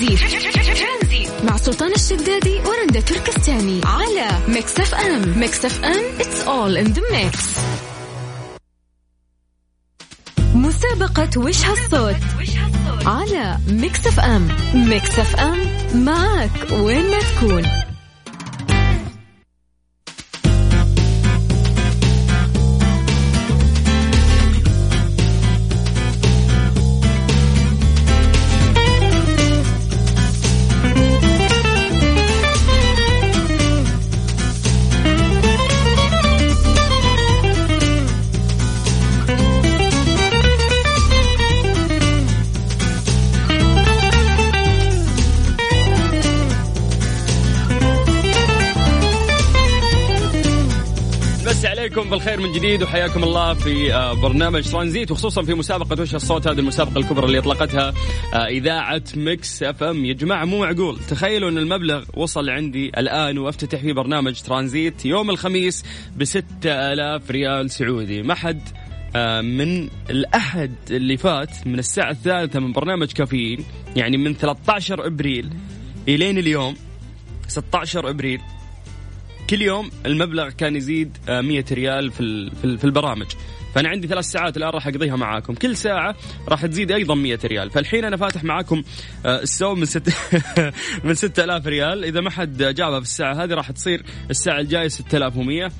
ترانزيت. مع سلطان الشدادي ورندا تركستاني على Mix FM Mix FM it's all in the mix. مسابقة وش هالصوت على Mix FM Mix FM معك وين ما تكون. بالخير من جديد وحياكم الله في آه، برنامج ترانزيت وخصوصا في مسابقة وش الصوت؟ هذه المسابقة الكبرى اللي أطلقتها آه، إذاعة Mix FM. يا جماعة مو معقول. تخيلوا أن المبلغ وصل عندي الآن وأفتتح فيه برنامج ترانزيت يوم الخميس ب 6000 ريال سعودي. ما حد آه، من الأحد اللي فات من الساعة الثالثة من برنامج كافيين يعني من 13 إبريل إلين اليوم 16 إبريل كل يوم المبلغ كان يزيد 100 آه، ريال في في البرامج. فأنا عندي ثلاث ساعات الآن راح أقضيها معاكم. كل ساعة راح تزيد أيضا 100 ريال. فالحين أنا فاتح معاكم آه، السو من ست من 6000 ريال. إذا ما حد جابها في الساعة هذه راح تصير الساعة الجاية 6100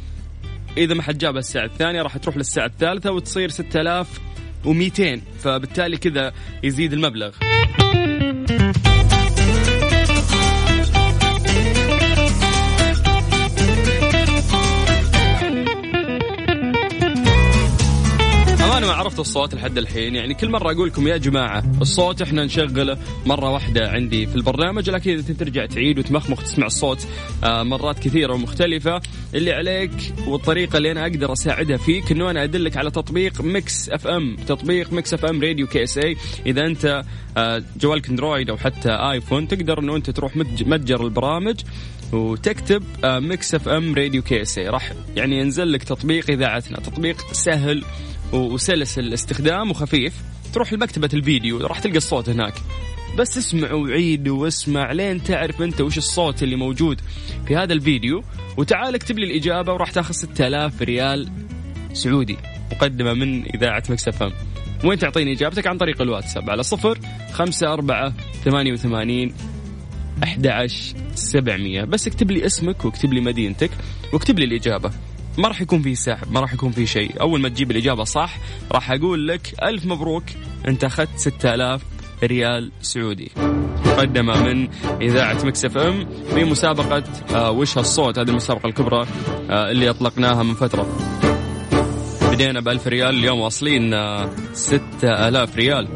إذا ما حد جابها الساعة الثانية راح تروح للساعة الثالثة وتصير 6200 فبالتالي كذا يزيد المبلغ. ما عرفت الصوت لحد الحين. يعني كل مرة أقول لكم يا جماعة الصوت إحنا نشغله مرة واحدة عندي في البرنامج لكن إذا ترجع تعيد وتمخمخ تسمع الصوت آه، مرات كثيرة ومختلفة. اللي عليك والطريقة اللي أنا أقدر أساعدها فيك إنه أنا أدلك على تطبيق Mix FM. تطبيق Mix FM Radio KSA إذا أنت آه، جوالك Android أو حتى iPhone تقدر إنه أنت تروح متجر البرامج وتكتب Mix FM Radio KSA راح يعني ينزل لك تطبيق إذاعتنا. تطبيق سهل وسلس الاستخدام وخفيف. تروح لمكتبة الفيديو راح تلقى الصوت هناك. بس اسمع وعيد واسمع لين تعرف أنت وش الصوت اللي موجود في هذا الفيديو. وتعال اكتب لي الإجابة وراح تاخذ 6000 ريال سعودي مقدمة من إذاعة مكسفم وين تعطيني إجابتك؟ عن طريق الواتساب على صفر خمسة أربعة ثمانية وثمانين أحد سبعمية. بس اكتب لي اسمك واكتب لي مدينتك واكتب لي الإجابة. ما راح يكون في سحب ما راح يكون في شيء. أول ما تجيب الإجابة صح راح أقول لك ألف مبروك أنت أخذت 6000 ريال سعودي. مقدمة من إذاعة Mix FM في مسابقة آه وش هالصوت؟ هذه المسابقة الكبرى آه اللي أطلقناها من فترة. بدينا بألف ريال اليوم واصلين آه ستة آلاف ريال.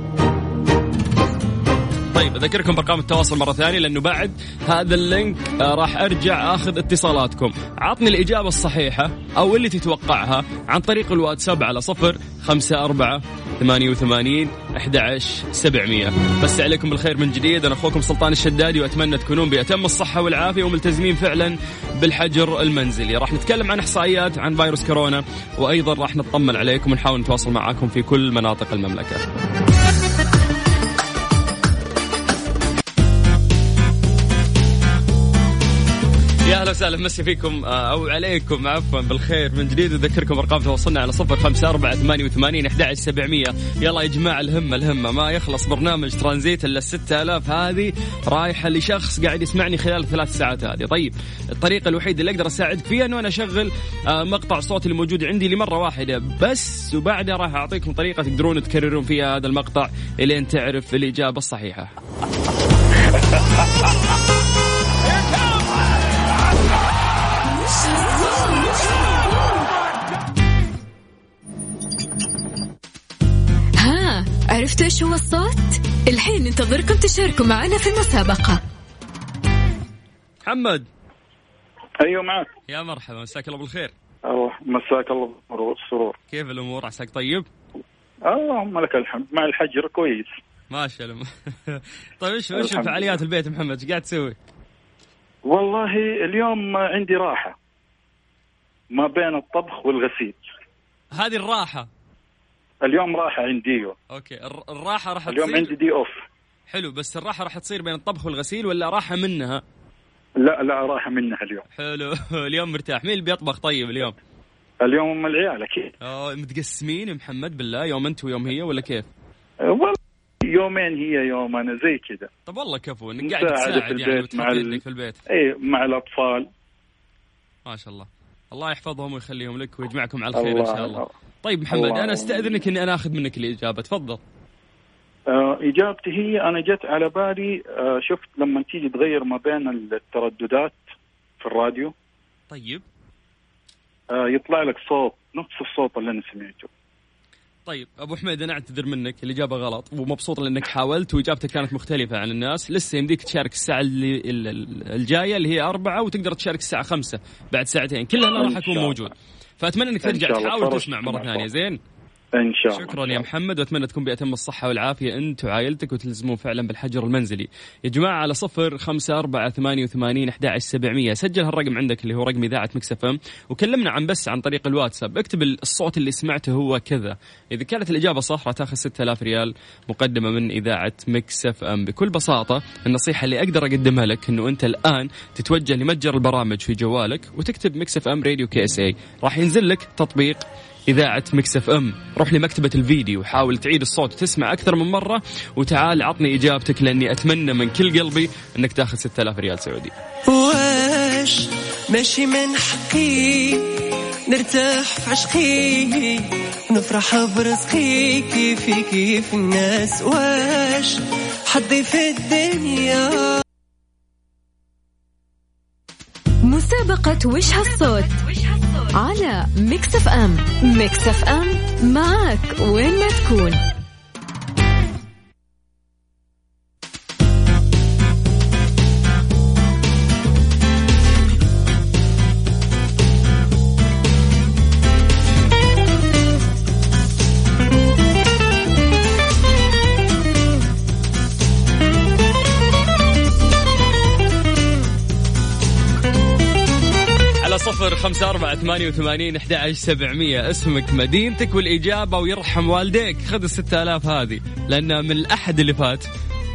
طيب أذكركم بأرقام التواصل مرة ثانية لأنه بعد هذا اللينك آه، راح أرجع أخذ اتصالاتكم. عطني الإجابة الصحيحة أو اللي تتوقعها عن طريق الواتساب على صفر خمسة أربعة ثمانية وثمانين أحد سبعمية. بس عليكم بالخير من جديد أنا أخوكم سلطان الشدادي وأتمنى تكونون بأتم الصحة والعافية وملتزمين فعلا بالحجر المنزلي. راح نتكلم عن إحصائيات عن فيروس كورونا وأيضا راح نطمن عليكم ونحاول نتواصل معاكم في كل مناطق المملكة. يا أهلا وسهلا مسي فيكم آه، أو عليكم عفوا بالخير من جديد اذكركم أرقام تواصلنا على صفر خمسة أربعة ثمانية وثمانين أحد سبعمية. يلا يا جماعة الهمة الهمة ما يخلص برنامج ترانزيت إلا الستة آلاف. هذه رايحة لشخص قاعد يسمعني خلال الثلاث ساعات هذه. طيب الطريقة الوحيدة اللي أقدر اساعدك فيها إنه أنا أشغل آه، مقطع صوت اللي موجود عندي لمرة واحدة بس وبعدها راح أعطيكم طريقة تقدرون تكررون فيها هذا المقطع إلين تعرف الإجابة الصحيحة. عرفتوا إيش هو الصوت؟ الحين ننتظركم تشاركوا معنا في المسابقة. محمد. أيوه معك. يا مرحبا مساك الله بالخير. الله مساك الله بالسرور. كيف الأمور؟ عساك طيب؟ اللهم لك الحمد. مع الحجر كويس. ما شاء الله. طيب إيش إيش فعاليات البيت محمد؟ إيش قاعد تسوي؟ والله اليوم عندي راحة. ما بين الطبخ والغسيل. هذه الراحة. اليوم راحه عندي أوكي الراحة راح اليوم تصير... عندي دي أوف. حلو بس الراحة راح تصير بين الطبخ والغسيل ولا راحة منها؟ لا لا راحة منها اليوم. حلو اليوم مرتاح. مين اللي بيطبخ طيب اليوم؟ اليوم أم العيال أكيد. آه متقسمين محمد بالله يوم أنت ويوم هي ولا كيف؟ والله يومين هي يوم أنا زي كذا. طب والله كفو إنك قاعد تساعد في يعني وتحط مع ال- يدك في البيت. اي مع الأطفال. ما شاء الله. الله يحفظهم ويخليهم لك ويجمعكم على الخير إن شاء الله. الله. طيب محمد. أنا أستأذنك إني أنا آخذ منك الإجابة. تفضل. آه إجابتي هي أنا جت على بالي آه شفت لما تيجي تغير ما بين الترددات في الراديو. طيب. آه يطلع لك صوت نفس الصوت اللي أنا سمعته. طيب أبو حميد أنا أعتذر منك الإجابة غلط ومبسوط لأنك حاولت وإجابتك كانت مختلفة عن الناس. لسه يمديك تشارك الساعة اللي ال- ال- الجاية اللي هي أربعة وتقدر تشارك الساعة خمسة بعد ساعتين. كلها أنا راح اكون. موجود. فأتمنى إنك ترجع. تحاول تسمع مرة ثانية. زين إن شاء الله. شكرا يا. محمد وأتمنى تكون بأتم الصحة والعافية. أنت وعائلتك وتلزمون فعلا بالحجر المنزلي. يا جماعة على صفر خمسة أربعة ثمانية وثمانين أحد سبعمية. سجل هالرقم عندك اللي هو رقم إذاعة مكسفة وكلمنا عن بس عن طريق الواتساب. اكتب الصوت اللي سمعته هو كذا. إذا كانت الإجابة صح راح تأخذ 6000 ريال مقدمة من إذاعة Mix FM. بكل بساطة النصيحة اللي أقدر أقدمها لك أنه أنت الآن تتوجه لمتجر البرامج في جوالك وتكتب Mix FM Radio KSA. راح ينزل لك تطبيق إذاعة Mix FM. روح لمكتبة الفيديو وحاول تعيد الصوت وتسمع أكثر من مرة وتعال عطني إجابتك لأني أتمنى من كل قلبي أنك تاخذ 6000 ريال سعودي. واش ماشي من حقي؟ نرتاح في عشقي نفرح برزقي كيفي كيف الناس؟ واش حظي في الدنيا؟ مسابقة وش هالصوت على Mix FM. Mix FM معك وين ما تكون. خمسة أربعة ثمانية وثمانين أحد عشر سبعمية. اسمك مدينتك والإجابة ويرحم والديك. خذ الستة آلاف هذه لأن من الأحد اللي فات.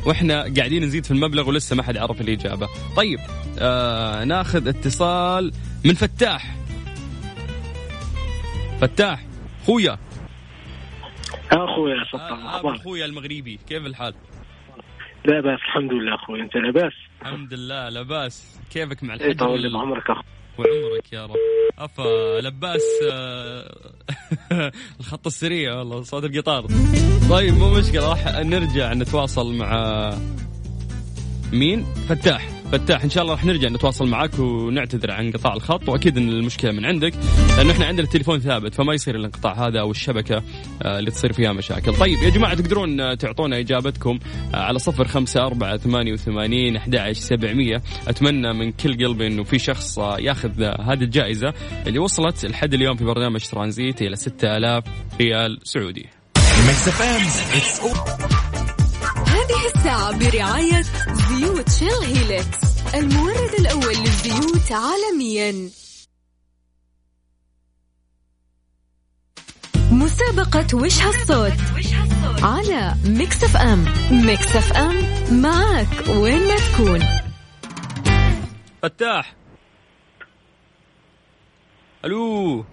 وإحنا قاعدين نزيد في المبلغ ولسه ما حد عرف الإجابة. طيب آه ناخذ اتصال من فتاح. فتاح خويا. أخوي يا آه سلطان آه أخبارك؟ اخويا المغربي. كيف الحال؟ لا باس الحمد لله أخوي أنت لاباس؟ الحمد لله لباس كيفك مع إيه الحج طول لي وال- بعمرك اخو وعمرك يا رب. افا لباس آه، الخط السريع والله صوت القطار. طيب مو مشكلة راح نرجع نتواصل مع مين؟ فتاح. فتاح إن شاء الله راح نرجع نتواصل معك ونعتذر عن انقطاع الخط وأكيد إن المشكلة من عندك لأنه إحنا عندنا التليفون ثابت فما يصير الانقطاع هذا أو الشبكة آه، اللي تصير فيها مشاكل. طيب يا جماعة تقدرون آه، تعطونا إجابتكم آه، على صفر خمسة أربعة ثمانية وثمانين أحد سبعمية. أتمنى من كل قلبي أنه في شخص ياخذ هذه الجائزة اللي وصلت لحد اليوم في برنامج ترانزيت إلى 6000 ريال سعودي. هذه الساعة برعاية زيوت شيل هيلكس المورد الأول للزيوت عالميا. مسابقة وش هالصوت على Mix FM Mix FM معك وين ما تكون. فتاح. ألو.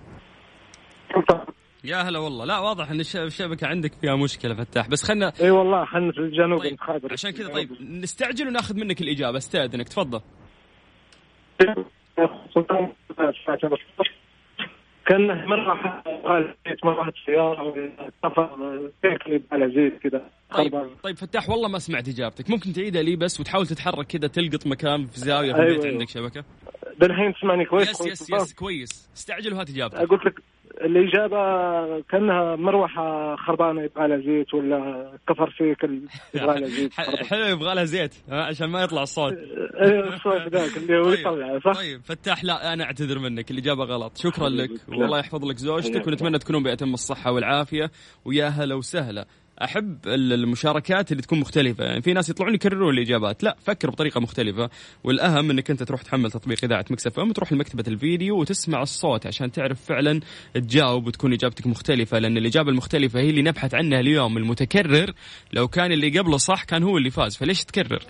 يا هلا والله. لا واضح إن الش- الشبكة عندك فيها مشكلة فتاح بس خلنا إي والله خلنا في الجنوب طيب عشان كذا طيب نستعجل وناخذ منك الإجابة. استاذنك تفضل. كان زيت مرة على زيت كذا طيب. طيب فتاح والله ما سمعت إجابتك. ممكن تعيدها لي بس وتحاول تتحرك كذا تلقط مكان في زاوية في أيوة، البيت أيوة. عندك شبكة؟ بالحين تسمعني كويس؟ yes yes؟ yes كويس. استعجل وهات إجابتك. قلت لك الإجابة كأنها مروحة خربانة يبغى لها زيت ولا كفر سيكل يبغى لها زيت حلو يبغى لها زيت عشان ما يطلع الصوت. إيه الصوت ذاك اللي هو يطلع صح؟ طيب فتاح لا أنا أعتذر منك الإجابة غلط. شكرا لك. والله يحفظ لك زوجتك ونتمنى تكونون بأتم الصحة والعافية ويا هلا وسهلا. أحب المشاركات اللي تكون مختلفة. يعني في ناس يطلعون يكررون الإجابات. لا فكر بطريقة مختلفة. والأهم إنك أنت تروح تحمل تطبيق إذاعة مكسف أم تروح لمكتبة الفيديو وتسمع الصوت عشان تعرف فعلا تجاوب وتكون إجابتك مختلفة. لأن الإجابة المختلفة هي اللي نبحث عنها اليوم. المتكرر لو كان اللي قبله صح كان هو اللي فاز. فليش تكرر؟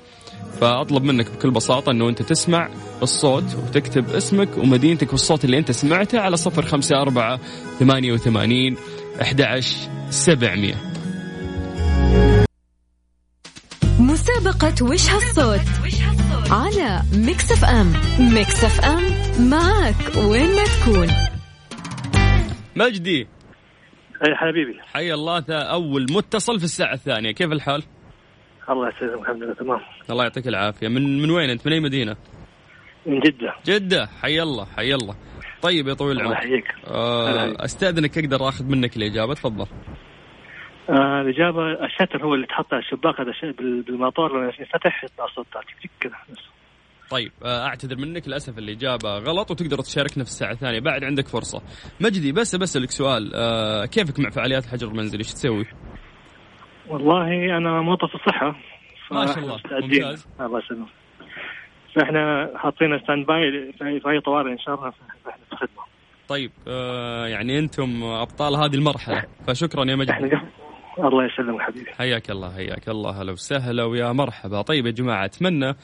فأطلب منك بكل بساطة إنه أنت تسمع الصوت وتكتب اسمك ومدينتك والصوت اللي أنت سمعته على صفر خمسة أربعة ثمانية وثمانين أحد سبعمية. مسابقة وش هالصوت؟ على Mix FM Mix FM معك وين ما تكون. مجدي. أي حبيبي. حي الله ذا أول متصل في الساعة الثانية. كيف الحال؟ الله يسلمك الحمد لله تمام. الله يعطيك العافية. من من وين أنت؟ من أي مدينة؟ من جدة. جدة. حي الله حي الله. طيب يا طويل الله العمر. يحييك. آه أستاذنك أقدر آخذ منك الإجابة؟ تفضل. آه الإجابة الشتر هو اللي تحط على الشباك هذا بالمطار لما ينفتح يطلع صوت كذا. طيب آه، أعتذر منك للأسف الإجابة غلط وتقدر تشاركنا في الساعة الثانية. بعد عندك فرصة. مجدي بس بسالك سؤال. آه، كيفك مع فعاليات الحجر المنزلي؟ إيش تسوي؟ والله أنا موظف الصحة ما شاء الله، مستعدين. ممتاز. الله يسلمك. فإحنا حاطين standby في اي طوارئ إن شاء الله فاحنا في الخدمة. طيب آه، يعني أنتم أبطال هذه المرحلة. فشكرا يا مجدي. الله يسلمك حبيبي. حياك الله حياك الله. هلا وسهلا ويا مرحبا. طيب يا جماعة أتمنى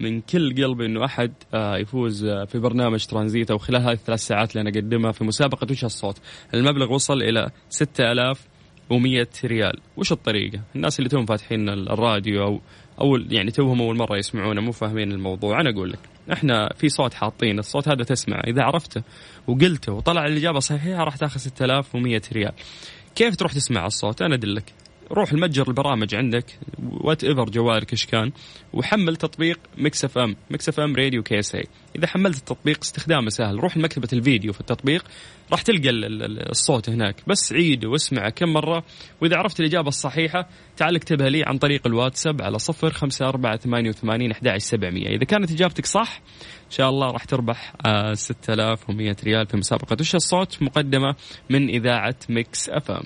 من كل قلبي إنه أحد آه، يفوز آه، في برنامج ترانزيت أو خلال هذه الثلاث ساعات اللي أنا أقدمها في مسابقة وش الصوت؟ المبلغ وصل إلى 6100 ريال. وش الطريقة؟ الناس اللي توهم فاتحين الراديو أو أو يعني توهم أول مرة يسمعونه مو فاهمين الموضوع. أنا أقول لك إحنا في صوت حاطين. الصوت هذا تسمع. إذا عرفته وقلته وطلع الإجابة صحيحة راح تاخذ 6100 ريال. كيف تروح تسمع الصوت؟ أنا أدلك. روح المتجر البرامج عندك whatever جوالك إيش كان وحمل تطبيق ميكس إف إم ميكس إف إم راديو كي إس اي إذا حملت التطبيق استخدامه سهل روح لمكتبه الفيديو في التطبيق راح تلقى ال- ال- الصوت هناك. بس عيده واسمعه كم مرة وإذا عرفت الإجابة الصحيحة تعال اكتبها لي عن طريق الواتساب على صفر خمسة أربعة ثمانية وثمانين أحد سبعمية. إذا كانت إجابتك صح إن شاء الله راح تربح آه 6100 ريال في مسابقة. وش الصوت مقدمة من إذاعة Mix FM؟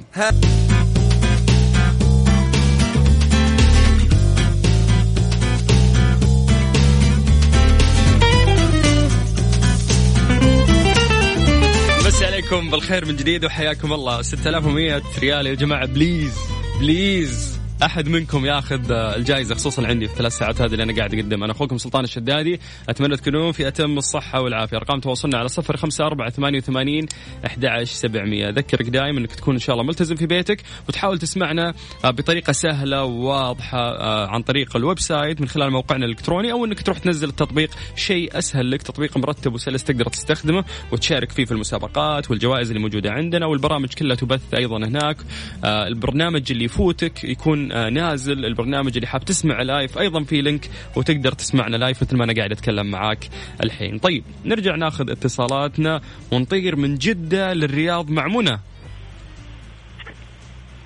عليكم بالخير من جديد وحياكم الله. 6100 ريال يا جماعة please please. أحد منكم ياخذ الجائزة خصوصا عندي في الثلاث ساعات هذه اللي أنا قاعد اقدمها أنا أخوكم سلطان الشدادي أتمنى تكونون في أتم الصحة والعافية. أرقام تواصلنا على صفر خمسة أربعة ثمانية وثمانين أحد سبعمية. أذكرك دائما إنك تكون إن شاء الله ملتزم في بيتك وتحاول تسمعنا آه، بطريقة سهلة وواضحة آه، عن طريق ال website من خلال موقعنا الإلكتروني أو إنك تروح تنزل التطبيق. شيء أسهل لك تطبيق مرتب وسلس تقدر تستخدمه وتشارك فيه في المسابقات والجوائز اللي موجودة عندنا والبرامج كلها تبث أيضا هناك. آه، البرنامج اللي يفوتك يكون آه، نازل البرنامج اللي حاب تسمع live أيضا في link وتقدر تسمعنا live مثل ما أنا قاعد أتكلم معاك الحين. طيب نرجع ناخذ اتصالاتنا ونطير من جدة للرياض مع منى.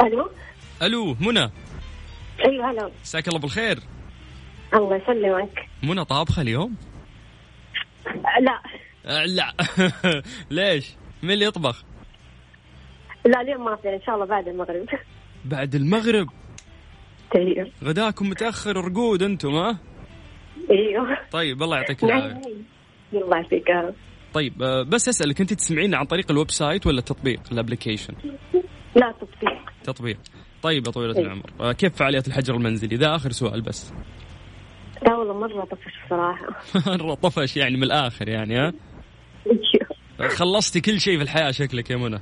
ألو؟ ألو منى. أيوه هلا. مساك الله بالخير. الله يسلمك. منى طابخه اليوم لا. آه، لا. ليش؟ مين اللي يطبخ؟ لا اليوم ما في إن شاء الله بعد المغرب. بعد المغرب؟ أيوه غداكم متأخر رقود أنتم ها؟ إيوه. طيب الله يعطيك العافية. الله رب. طيب آه، بس أسألك أنت تسمعين عن طريق ال website ولا التطبيق ال application لا تطبيق. تطبيق. طيب يا طويلة إيه. العمر آه، كيف فعاليات الحجر المنزلي؟ ذا آخر سؤال بس. لا والله مرة طفش بصراحة. مرة طفش يعني من الآخر يعني ها؟ أيوه. خلصتي كل شيء في الحياة شكلك يا منى.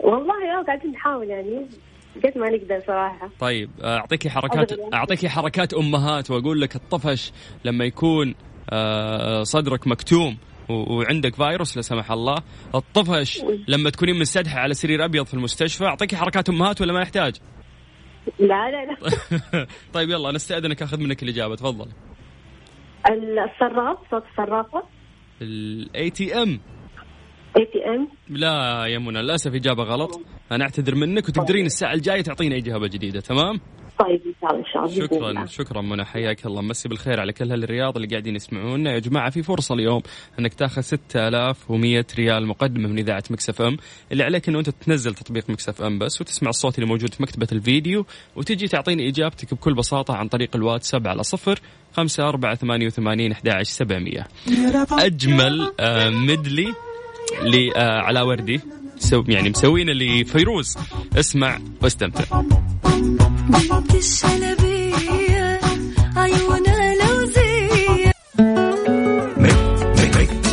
والله آه قاعدين نحاول يعني. قد ما نقدر صراحة. طيب آه، اعطيكي حركات. اعطيكي حركات أمهات وأقول لك الطفش لما يكون آه، صدرك مكتوم وعندك فيروس لا سمح الله الطفش لما تكونين منسدحه على سرير أبيض في المستشفى اعطيكي حركات أمهات ولا ما يحتاج؟ لا لا لا. طيب يلا نستأذنك أخذ منك الإجابة تفضل. الصراف صوت الصرافة ال ATM ATM لا يا منى للأسف إجابة غلط. أنا أعتذر منك وتقدرين الساعة الجاية تعطينا اجابه جديدة تمام؟ طيب إن شاء الله إن شاء الله شكرا الله. شكرا منى حياك الله. مسي بالخير على كل هالرياض اللي قاعدين يسمعونا. يا جماعة في فرصة اليوم إنك تاخذ 6100 ريال مقدمه من إذاعة Mix FM. اللي عليك إنه أنت تنزل تطبيق Mix FM بس وتسمع الصوت اللي موجود في مكتبة الفيديو وتجي تعطيني إجابتك بكل بساطة عن طريق الواتساب على صفر خمسة أربعة ثمانية وثمانين أحد عشر سبعمية أجمل آه، medley لعلاء وردي. so يعني مسوين لفيروز اسمع واستمتع. بنت الشلبية عيونها لو زي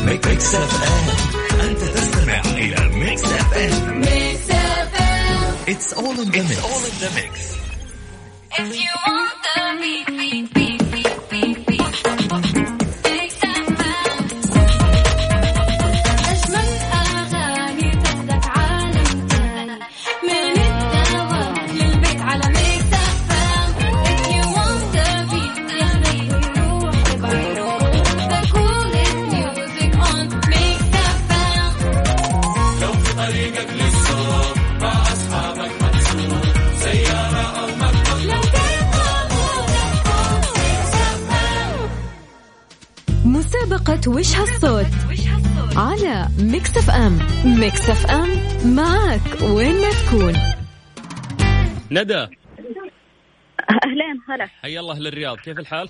ميكس اف ام انت تستمع إلى ميكس اف ام اتس اول ان ذا ميكس If you want FM Mix FM معك وين ما تكون. ندى. أهلين هلا. حيا الله أهل الرياض كيف الحال؟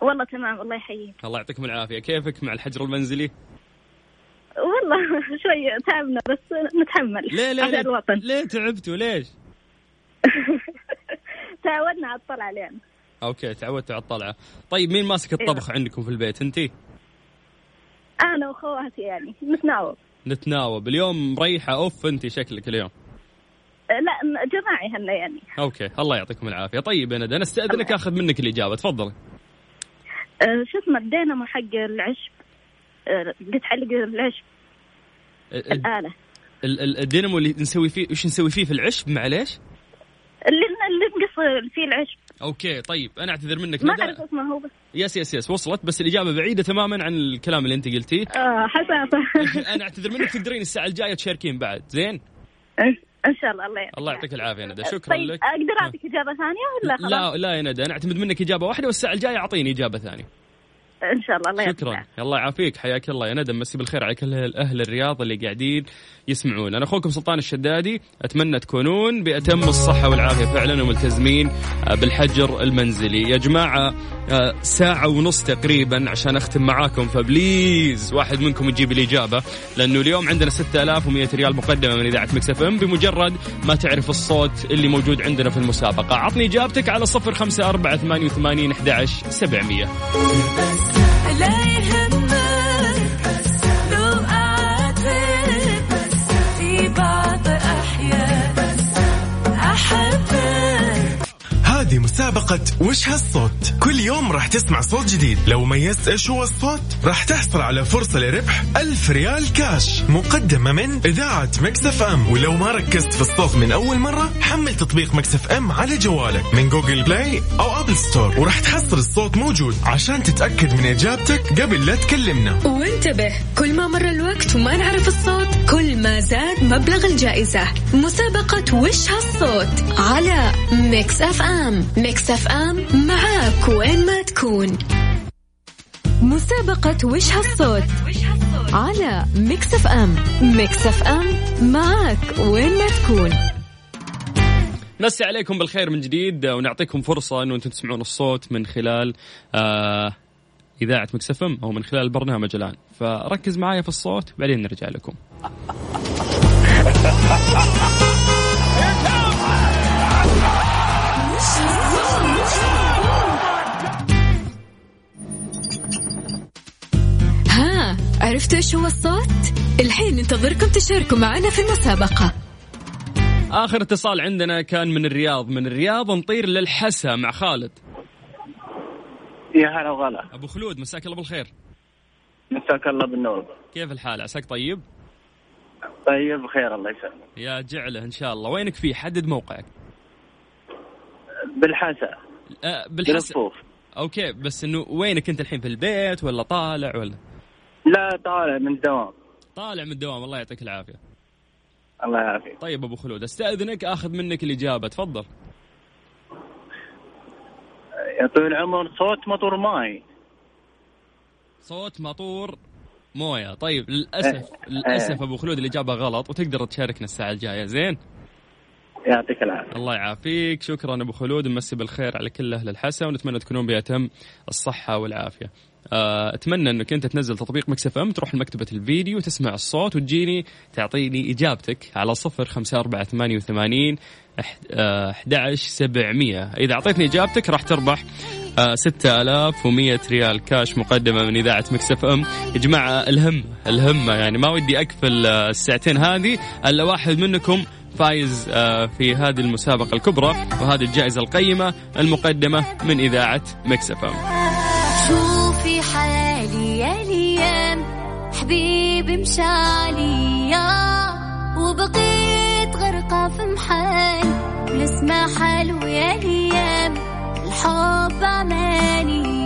والله تمام الله يحييك. الله يعطيكم العافية. كيفك مع الحجر المنزلي؟ والله شوي تعبنا بس نتحمل. ليه ليه ليه, الوطن. ليه تعبتوا؟ ليش؟ تعودنا على الطلعة علينا okay تعودتوا على الطلعة. طيب مين ماسك الطبخ عندكم في البيت؟ أنتي؟ أنا وأخواتي يعني نتناوب نتناوب اليوم مريحه off انتي شكلك اليوم. لا جماعي هلا يعني. okay الله يعطيكم العافية. طيب يا ندى أنا أستأذنك أخذ منك الإجابة. تفضلي. أه، شو اسمه الدينامو حق العشب. أه، اللي تعلق العشب. ال- الآلة. ال- ال- الدينامو اللي نسوي فيه وش نسوي فيه في العشب؟ معليش؟ اللي اللي نقص فيه العشب. okay طيب أنا أعتذر منك. ما أعرف اسمه هو بس yes yes yes وصلت بس الإجابة بعيدة تماما عن الكلام اللي أنت قلتيه. آه حسافة أنا أعتذر منك تقدرين الساعة الجاية تشاركين بعد. زين؟ ان شاء الله الله يعطيك الله يعطيك العافية ندى. شكرا طيب لك. أقدر أعطيك إجابة ثانية ولا خلاص؟ لا لا يا ندى أنا أعتمد منك إجابة واحدة والساعة الجاية أعطيني إجابة ثانية. إن شاء الله الله شكرا. العافية. الله يعافيك. حياك الله. يا ندى مسي بالخير على كل أهل الرياض اللي قاعدين يسمعون أنا أخوكم سلطان الشدادي. أتمنى تكونون بأتم الصحة والعافية فعلا وملتزمين آه، بالحجر المنزلي. يا جماعة آه، ساعة ونص تقريبا عشان أختم معاكم ف please واحد منكم يجيب الإجابة لأنه اليوم عندنا 6100 ريال مقدمة من إذاعة Mix FM. بمجرد ما تعرف الصوت اللي موجود عندنا في المسابقة. عطني إجابتك على 05488 11 700 لا يهمك مسابقة وش هالصوت؟ كل يوم راح تسمع صوت جديد. لو ميزت إيش هو الصوت راح تحصل على فرصة لربح ألف ريال كاش. مقدمة من إذاعة Mix FM. ولو ما ركزت في الصوت من أول مرة حمل تطبيق Mix FM على جوالك من Google Play أو Apple Store. وراح تحصل الصوت موجود عشان تتأكد من إجابتك قبل لا تكلمنا. وانتبه كل ما مر الوقت وما نعرف الصوت كل ما زاد مبلغ الجائزة. مسابقة وش هالصوت؟ على Mix FM. Mix FM معاك وين ما تكون. مسابقة وش هالصوت؟ على Mix FM. Mix FM معاك وين ما تكون. نمسي عليكم بالخير من جديد ونعطيكم فرصة أنه أنتم تسمعون الصوت من خلال آه إذاعة Mix FM أو من خلال البرنامج الآن. فركز معايا في الصوت بعدين نرجع لكم. عرفتوا إيش هو الصوت؟ الحين ننتظركم تشاركوا معنا في المسابقة. آخر اتصال عندنا كان من الرياض. من الرياض نطير للحسا مع خالد. يا هلا وغلا. أبو خلود مساك الله بالخير. مساك الله بالنور. كيف الحال؟ عساك طيب؟ طيب بخير الله يسلمك. يا جعله إن شاء الله. وينك فيه؟ حدد موقعك. بالحسا. آه بالحسا. بالصوف أوكي بس إنه وينك أنت الحين؟ في البيت ولا طالع ولا؟ لا طالع من الدوام. طالع من الدوام. الله يعطيك العافية. الله يعافيك. طيب أبو خلود أستأذنك أخذ منك الإجابة. تفضل. يا طويل العمر صوت مطور ماي. صوت ماطور موية. طيب للأسف للأسف أبو خلود الإجابة غلط وتقدر تشاركنا الساعة الجاية. زين. يعطيك العافية. الله يعافيك. شكرا أبو خلود. نمسي بالخير على كل أهل الحسا ونتمنى تكونون بأتم الصحة والعافية. أتمنى إنك أنت تنزل تطبيق Mix FM تروح لمكتبة الفيديو وتسمع الصوت وتجيني تعطيني إجابتك على صفر خمسة أربعة ثمانية وثمانين أحد عشر سبعمية. إذا أعطيتني إجابتك راح تربح ستة آلاف ومية ريال كاش مقدمة من إذاعة Mix FM. يا جماعة الهمة الهمة يعني ما ودي أقفل آه، الساعتين هذه إلا واحد منكم فايز آه، في هذه المسابقة الكبرى وهذه الجائزة القيمة المقدمة من إذاعة Mix F M. حالي يا ليام حبيبي مشالي يا. وبقيت غرقة في محال ونسمع حلو يا ليام الحب عماني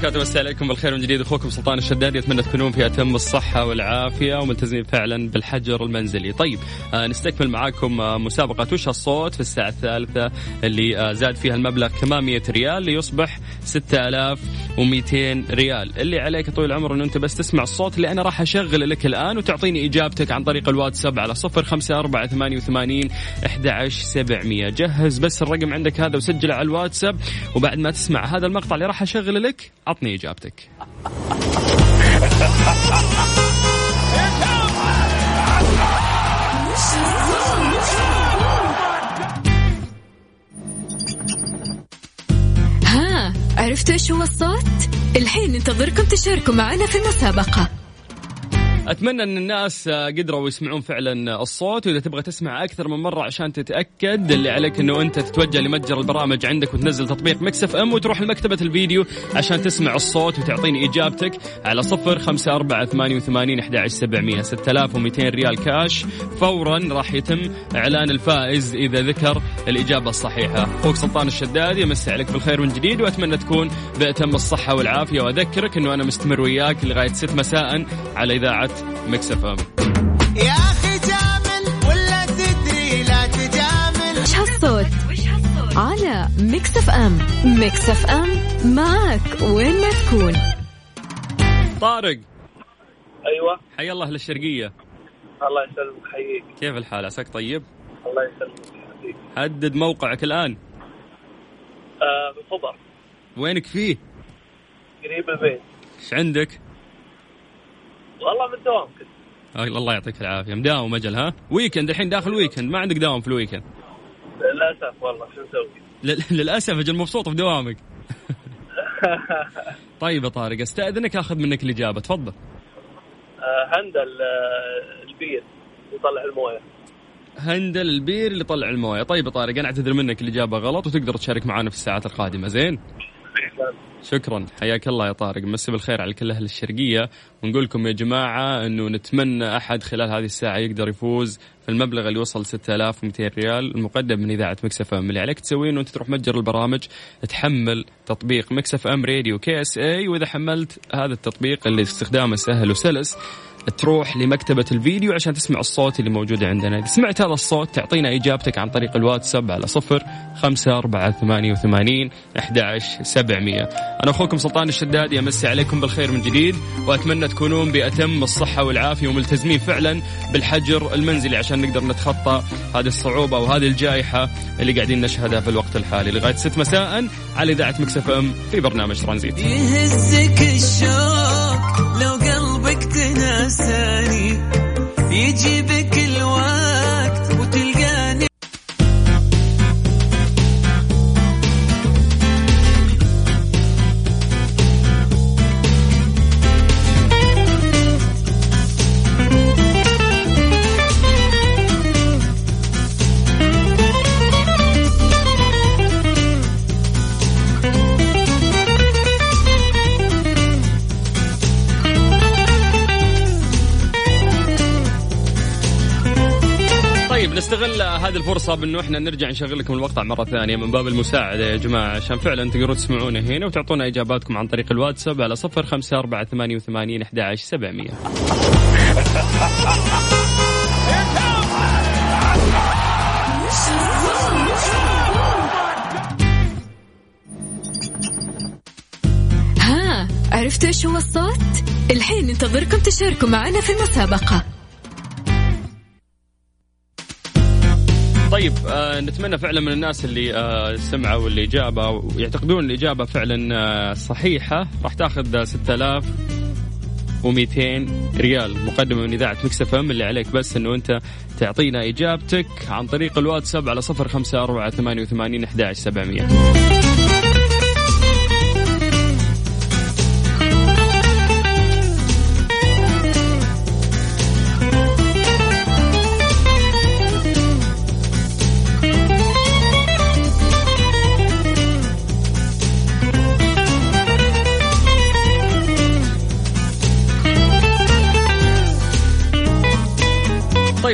وبركاته مساء عليكم بالخير من جديد أخوكم سلطان الشدادي أتمنى تكونون في أتم الصحة والعافية وملتزمين فعلا بالحجر المنزلي. طيب آه نستكمل معاكم آه مسابقة وش الصوت في الساعة الثالثة اللي آه زاد فيها المبلغ كمان 100 ريال ليصبح 6200 ريال. اللي عليك يا طويل العمر انه أنت بس تسمع الصوت اللي أنا راح اشغله لك الآن وتعطيني إجابتك عن طريق الواتساب على 05488 11700 جهز بس الرقم عندك هذا وسجله على الواتساب وبعد ما تسمع هذا المقطع اللي راح اشغله لك عطني إجابتك ها عرفتوا إيش هو الصوت؟ الحين ننتظركم تشاركوا معنا في المسابقة أتمنى أن الناس آه، قدروا يسمعون فعلا الصوت وإذا تبغى تسمع أكثر من مرة عشان تتأكد اللي عليك إنه أنت تتوجه لمتجر البرامج عندك وتنزل تطبيق مكسف إم وتروح لمكتبة الفيديو عشان تسمع الصوت وتعطيني إجابتك على صفر خمسة أربعة ثمانية وثمانين أحد سبعمية ستة آلاف ومئتين ريال كاش. فورا راح يتم إعلان الفائز إذا ذكر الإجابة الصحيحة. أخوك سلطان الشدادي يمسي عليك بالخير من جديد وأتمنى تكون بأتم الصحة والعافية وأذكرك أنه أنا مستمر وياك لغاية ست مساء على إذاعة Mix FM يا أخي جامل ولا تدري لا تجامل. إيش هالصوت؟ على Mix FM Mix FM معك وين ما تكون. طارق. أيوه. حي الله أهل الشرقيه الله يسلمك حييك. كيف الحال؟ عساك طيب؟ الله يسلمك حبيبي. حدد موقعك الآن. آه في الخبر وينك فيه؟ قريب البيت. إيش عندك؟ والله من دوام كنت الله يعطيك العافية. مداوم أجل ها؟ weekend الحين داخل weekend ما عندك دوام في ال weekend للأسف والله شو نسوي؟ للأسف أجل مبسوط في دوامك. طيب يا طارق أستأذنك أخذ منك الإجابة تفضل. آه handle آه البير يطلع الموية. handle البير اللي طلع الموية. طيب يا طارق أنا أعتذر منك الإجابة غلط وتقدر تشارك معنا في الساعات القادمة زين؟ شكرا. حياك الله يا طارق. مسي بالخير على كل أهل الشرقية. ونقول لكم يا جماعة إنه نتمنى أحد خلال هذه الساعة يقدر يفوز في المبلغ اللي وصل 6200 ريال المقدم من إذاعة Mix FM. اللي عليك تسويه إنه أنت تروح متجر البرامج تحمل تطبيق Mix FM Radio KSA. وإذا حملت هذا التطبيق اللي استخدامه سهل وسلس تروح لمكتبة الفيديو عشان تسمع الصوت اللي موجود عندنا. إذا سمعت هذا الصوت تعطينا إجابتك عن طريق الواتساب على صفر خمسة أربعة ثمانية وثمانين أحداش سبعمية. أنا أخوكم سلطان الشدادي أمسي عليكم بالخير من جديد وأتمنى تكونون بأتم الصحة والعافية وملتزمين فعلا بالحجر المنزلي عشان نقدر نتخطى هذه الصعوبة وهذه الجائحة اللي قاعدين نشهدها في الوقت الحالي. لغاية ست مساء على إذاعة مكسف أم في برنامج ترانزيت. يهزك الشوق لو قلبك تناساني يجيبك الوقت وتلقاني هذه الفرصة بأنه إحنا نرجع نشغل لكم المقطع مرة ثانية من باب المساعدة يا جماعة عشان فعلا تقدرون تسمعونا هنا وتعطونا إجاباتكم عن طريق الواتساب على صفر خمسة أربعة ثمانية وثمانين أحد عشر سبعمية ها عرفتوا إيش هو الصوت؟ الحين ننتظركم تشاركوا معنا في المسابقة طيب آه نتمنى فعلا من الناس اللي آه سمعوا الإجابة ويعتقدون الإجابة فعلا آه صحيحة. راح تاخذ 6200 ريال مقدمة من إذاعة Mix FM اللي عليك بس إنه أنت تعطينا إجابتك عن طريق الواتساب على 054 88 11 700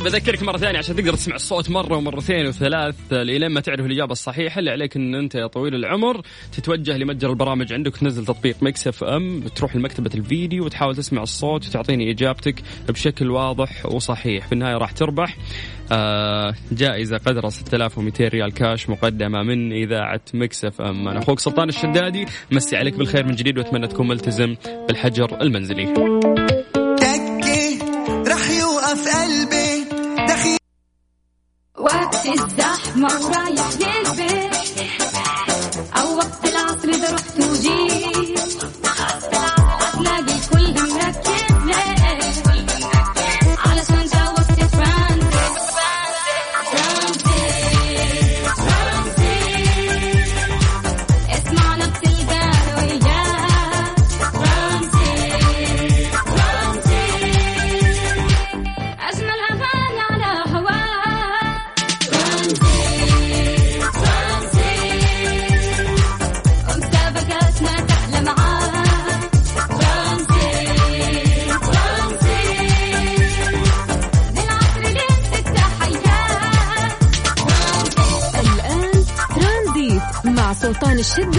اذكرك مرة ثانية عشان تقدر تسمع الصوت مرة ومرتين وثلاث لين ما تعرف الإجابة الصحيحة اللي عليك إن أنت يا طويل العمر تتوجه لمتجر البرامج عندك وتنزل تطبيق Mix FM تروح لمكتبة الفيديو وتحاول تسمع الصوت وتعطيني إجابتك بشكل واضح وصحيح. في النهاية راح تربح آه جائزة قدرها 6200 ريال كاش مقدمة من إذاعة Mix FM. أنا أخوك سلطان الشدادي مسي عليك بالخير من جديد وأتمنى تكون ملتزم بالحجر المنزلي. وقت الزحمة ورايح للبيت. أو وقت العصر إذا رحت وجيت.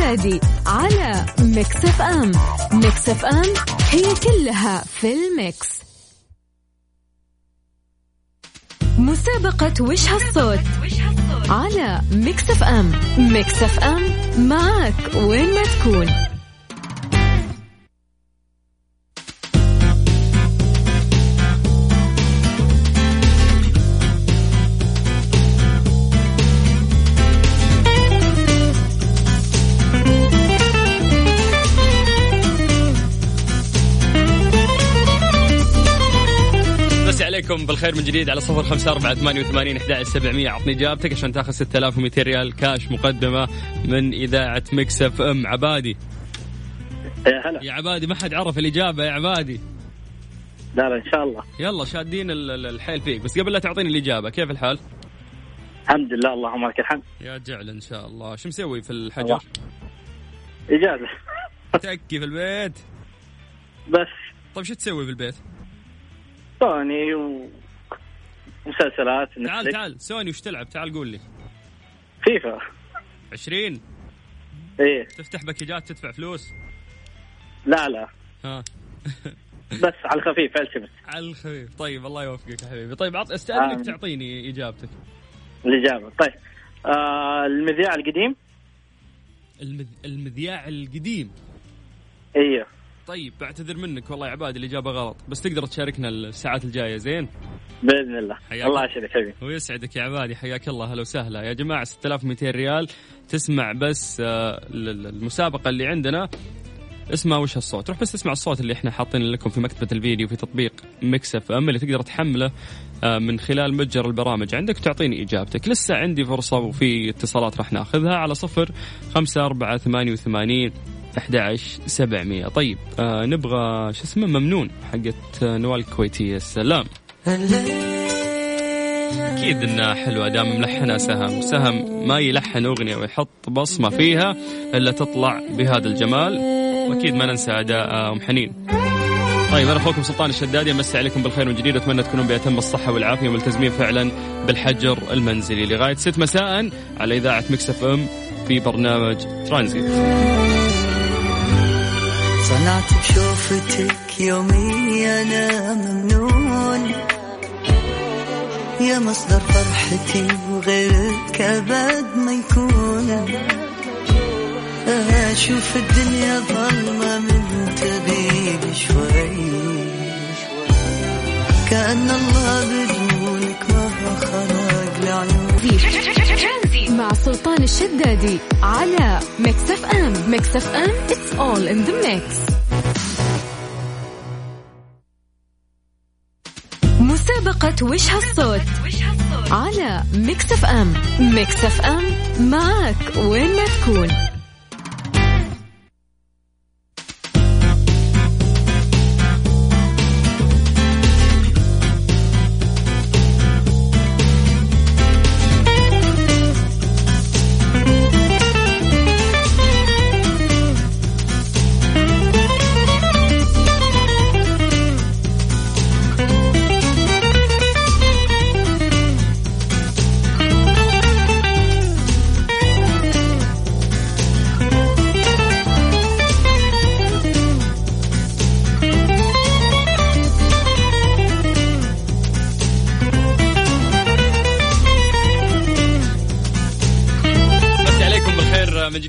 الشدادي على Mix FM Mix FM it's all in the mix. مسابقة وش هالصوت على Mix FM Mix FM معك وين ما تكون. عليكم بالخير من جديد على صفر خمسة أربعة ثمانية وثمانين أحد سبعمية. عطني إجابتك عشان تاخذ 6200 ريال كاش مقدمة من إذاعة Mix FM. عبادي. يا هلا. يا عبادي ما حد عرف الإجابة يا عبادي. لا لا إن شاء الله. يلا شادين ال- ال- الحيل فيك. بس قبل لا تعطيني الإجابة كيف الحال؟ الحمد لله اللهم لك الحمد. يا جعل إن شاء الله. شو مسوي في الحجر؟ إجازة. تكي في البيت. بس. طيب شو تسوي في البيت؟ سوني و مسلسلات تعال. تعال. سوني وش تلعب؟ تعال قول لي. فيفا. 20 إيه. تفتح باكجات تدفع فلوس. لا لا. ها. بس على الخفيف التمس على الخفيف. طيب الله يوفقك يا حبيبي. طيب عط استأذنك آمين. تعطيني إجابتك. الإجابة. طيب. آه المذياع القديم. المذ... المذياع القديم. أيوه طيب بعتذر منك والله يا عبادي الاجابه غلط بس تقدر تشاركنا الساعات الجاية زين؟ بإذن الله. حياك. الله يسعدك حبيبي. ويسعدك يا عبادي حياك الله هلا وسهلا. يا جماعة 6200 ريال تسمع بس آه، ال- ال- المسابقة اللي عندنا. اسمها وش الصوت روح بس تسمع الصوت اللي إحنا حاطين لكم في مكتبة الفيديو في تطبيق Mix FM اللي تقدر تحمله آه، من خلال متجر البرامج. عندك وتعطيني إجابتك. لسه عندي فرصة وفي اتصالات راح ناخذها على صفر خمسة أربعة ثمانية وثمانين 11 700 طيب آه نبغى شو اسمه ممنون حقت آه، نوال الكويتية السلام أكيد إنها حلوة دام ملحنها سهم. وسهم ما يلحن أغنية ويحط بصمة فيها إلا تطلع بهذا الجمال. وأكيد ما ننسى أداء أم حنين. طيب أنا أخوكم سلطان الشدادي أمسي عليكم بالخير من جديد واتمنى تكونون بأتم الصحه والعافية ملتزمين فعلا بالحجر المنزلي. لغاية 6 مساء على إذاعة Mix FM في برنامج ترانزيت. صنعت بشوفتك يومي أنا ممنون. يا مصدر فرحتي وغيرك أبد ما يكون. أشوف الدنيا ظلمة من تغيب شوي كأن الله بدونك ما خلق العيون مع سلطان الشدادي على Mix FM Mix FM it's all in the mix. مسابقة وش هالصوت على Mix FM Mix FM معك وين ما تكون.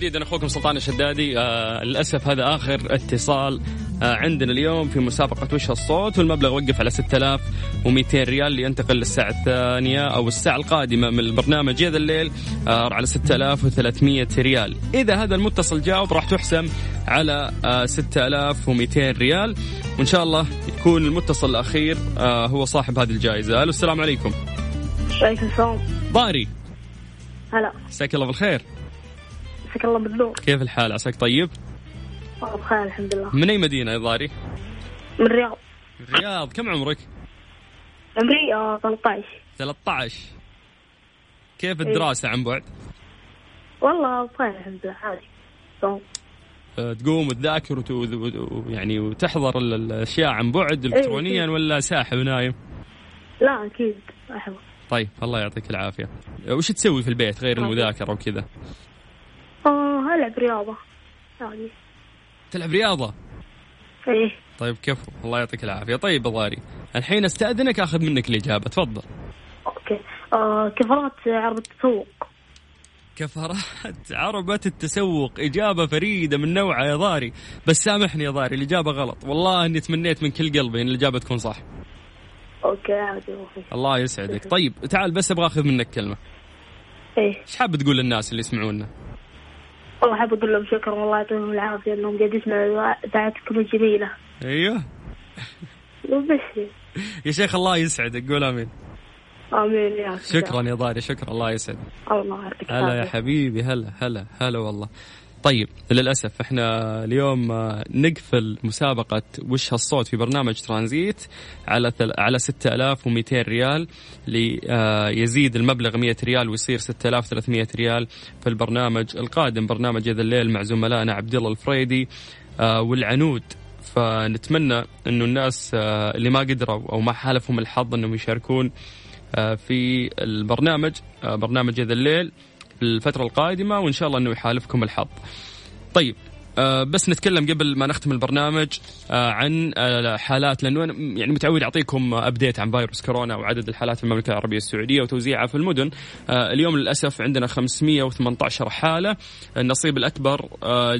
جديد أنا أخوكم سلطان الشدادي. آه للأسف هذا آخر اتصال آه عندنا اليوم في مسابقة وش الصوت؟ والمبلغ وقف على 6200 ريال لينتقل للساعة الثانية أو الساعة القادمة من البرنامج. هذا الليل آه على 6300 ريال. إذا هذا المتصل جاوب راح تحسم على آه 6200 ريال. وإن شاء الله يكون المتصل الأخير آه هو صاحب هذه الجائزة. ألو السلام عليكم. وعليكم السلام. ضاري هلا. مساك الله بالخير. مساك الله بالنور. كيف الحال؟ عساك طيب؟ والله بخير الحمد لله. من أي مدينة يا ضاري؟ من الرياض. الرياض. كم عمرك؟ عمري آه 13 13 كيف إيه. الدراسة عن بعد؟ والله بخير الحمد لله عادي. أه، تقوم وتذاكر وت... وت- و- يعني وتحضر ال- الأشياء عن بعد الكترونيا إيه. ولا ساحب نايم؟ لا أكيد. أحب. طيب الله يعطيك العافية. أه، وش تسوي في البيت غير. المذاكرة وكذا؟ آه العب رياضه يعني تلعب رياضة إيه. طيب كفو الله يعطيك العافية. طيب ضاري الحين أستأذنك أخذ منك الإجابة. تفضل. أوكي. آه كفرات عرض التسوق. كفرات عربة التسوق. إجابة فريدة من نوعها يا ضاري. بس سامحني يا ضاري الإجابة غلط. والله إني تمنيت من كل قلبي إن الإجابة تكون صح. أوكي عادي الله يسعدك. طيب تعال بس أبغى أخذ منك كلمة. إيه. إيش حاب تقول للناس اللي يسمعونا؟ والله حاب أقول لهم شكرا والله يعطيهم العافية إنهم قاعد يسمعوا دعاتكم الجميله أيوه. وبس يا شيخ الله يسعدك قول آمين. آمين يا. شكرا يا ضاري شكرا الله يسعدك. الله يعطيك هلا يا حبيبي هلا هلا هلا والله. طيب للأسف إحنا اليوم آه، نقفل مسابقة وش هالصوت في برنامج ترانزيت على. على 6200 ريال ليزيد المبلغ 100 ريال ويصير 6300 ريال في البرنامج القادم برنامج هذا الليل مع زملائنا عبد الله الفريدي آه، والعنود فنتمنى إنه الناس آه، اللي ما قدروا أو ما حالفهم الحظ إنهم يشاركون آه، في البرنامج آه، برنامج هذا الليل الفترة القادمة وإن شاء الله أنه يحالفكم الحظ. طيب آه بس نتكلم قبل ما نختم البرنامج آه عن آه حالات لأنه أنا يعني متعود أعطيكم أبديت عن فيروس كورونا وعدد الحالات في المملكة العربية السعودية وتوزيعها في المدن. اليوم للأسف عندنا 518 حالة. النصيب الأكبر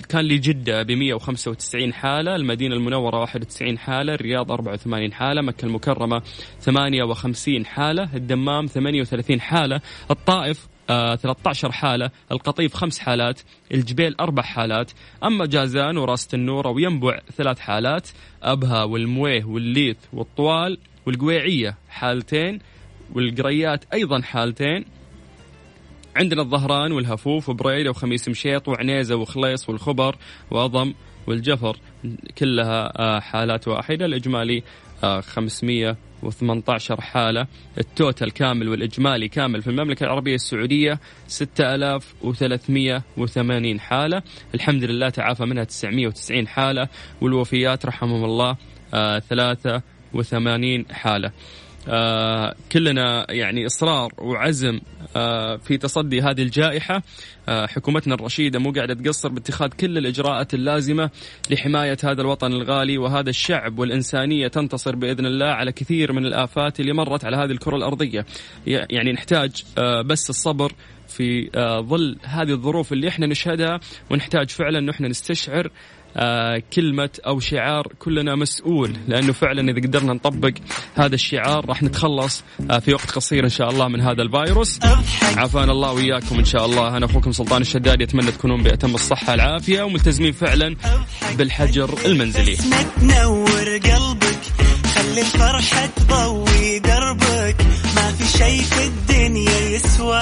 كان لجدة ب 195 حالة المدينة المنورة 91 حالة الرياض 84 حالة مكة المكرمة 58 حالة الدمام 38 حالة الطائف آه 13 حالة القطيف خمس حالات الجبيل أربع حالات. أما جازان وراس النورة وينبع ثلاث حالات أبها والمويه والليث والطوال والقويعية حالتين والقريات أيضا حالتين. عندنا الظهران والهفوف وبريدة وخميس مشيط وعنيزة وخليص والخبر وأضم. والجفر كلها آه، حالات واحدة. الإجمالي آه، 518 حالة. التوتال كامل والإجمالي كامل في المملكة العربية السعودية 6380 حالة. الحمد لله تعافى منها 990 حالة. والوفيات رحمهم الله آه 83 حالة. آه كلنا يعني إصرار وعزم آه في تصدي هذه الجائحة. آه حكومتنا الرشيدة مو قاعدة تقصر باتخاذ كل الإجراءات اللازمة لحماية هذا الوطن الغالي وهذا الشعب والإنسانية تنتصر بإذن الله على كثير من الآفات اللي مرت على هذه الكرة الأرضية. يعني نحتاج بس الصبر في ظل هذه الظروف اللي إحنا نشهدها ونحتاج فعلا انه إحنا نستشعر كلمة أو شعار كلنا مسؤول لأنه فعلا إذا قدرنا نطبق هذا الشعار راح نتخلص آه في وقت قصير إن شاء الله من هذا الفيروس. عافانا الله وإياكم إن شاء الله. أنا أخوكم سلطان الشدادي أتمنى تكونون بأتم الصحة العافية وملتزمين فعلا بالحجر المنزلي. تنور قلبك خلي الفرحة تضوي دربك. ما في شي في الدنيا يسوى.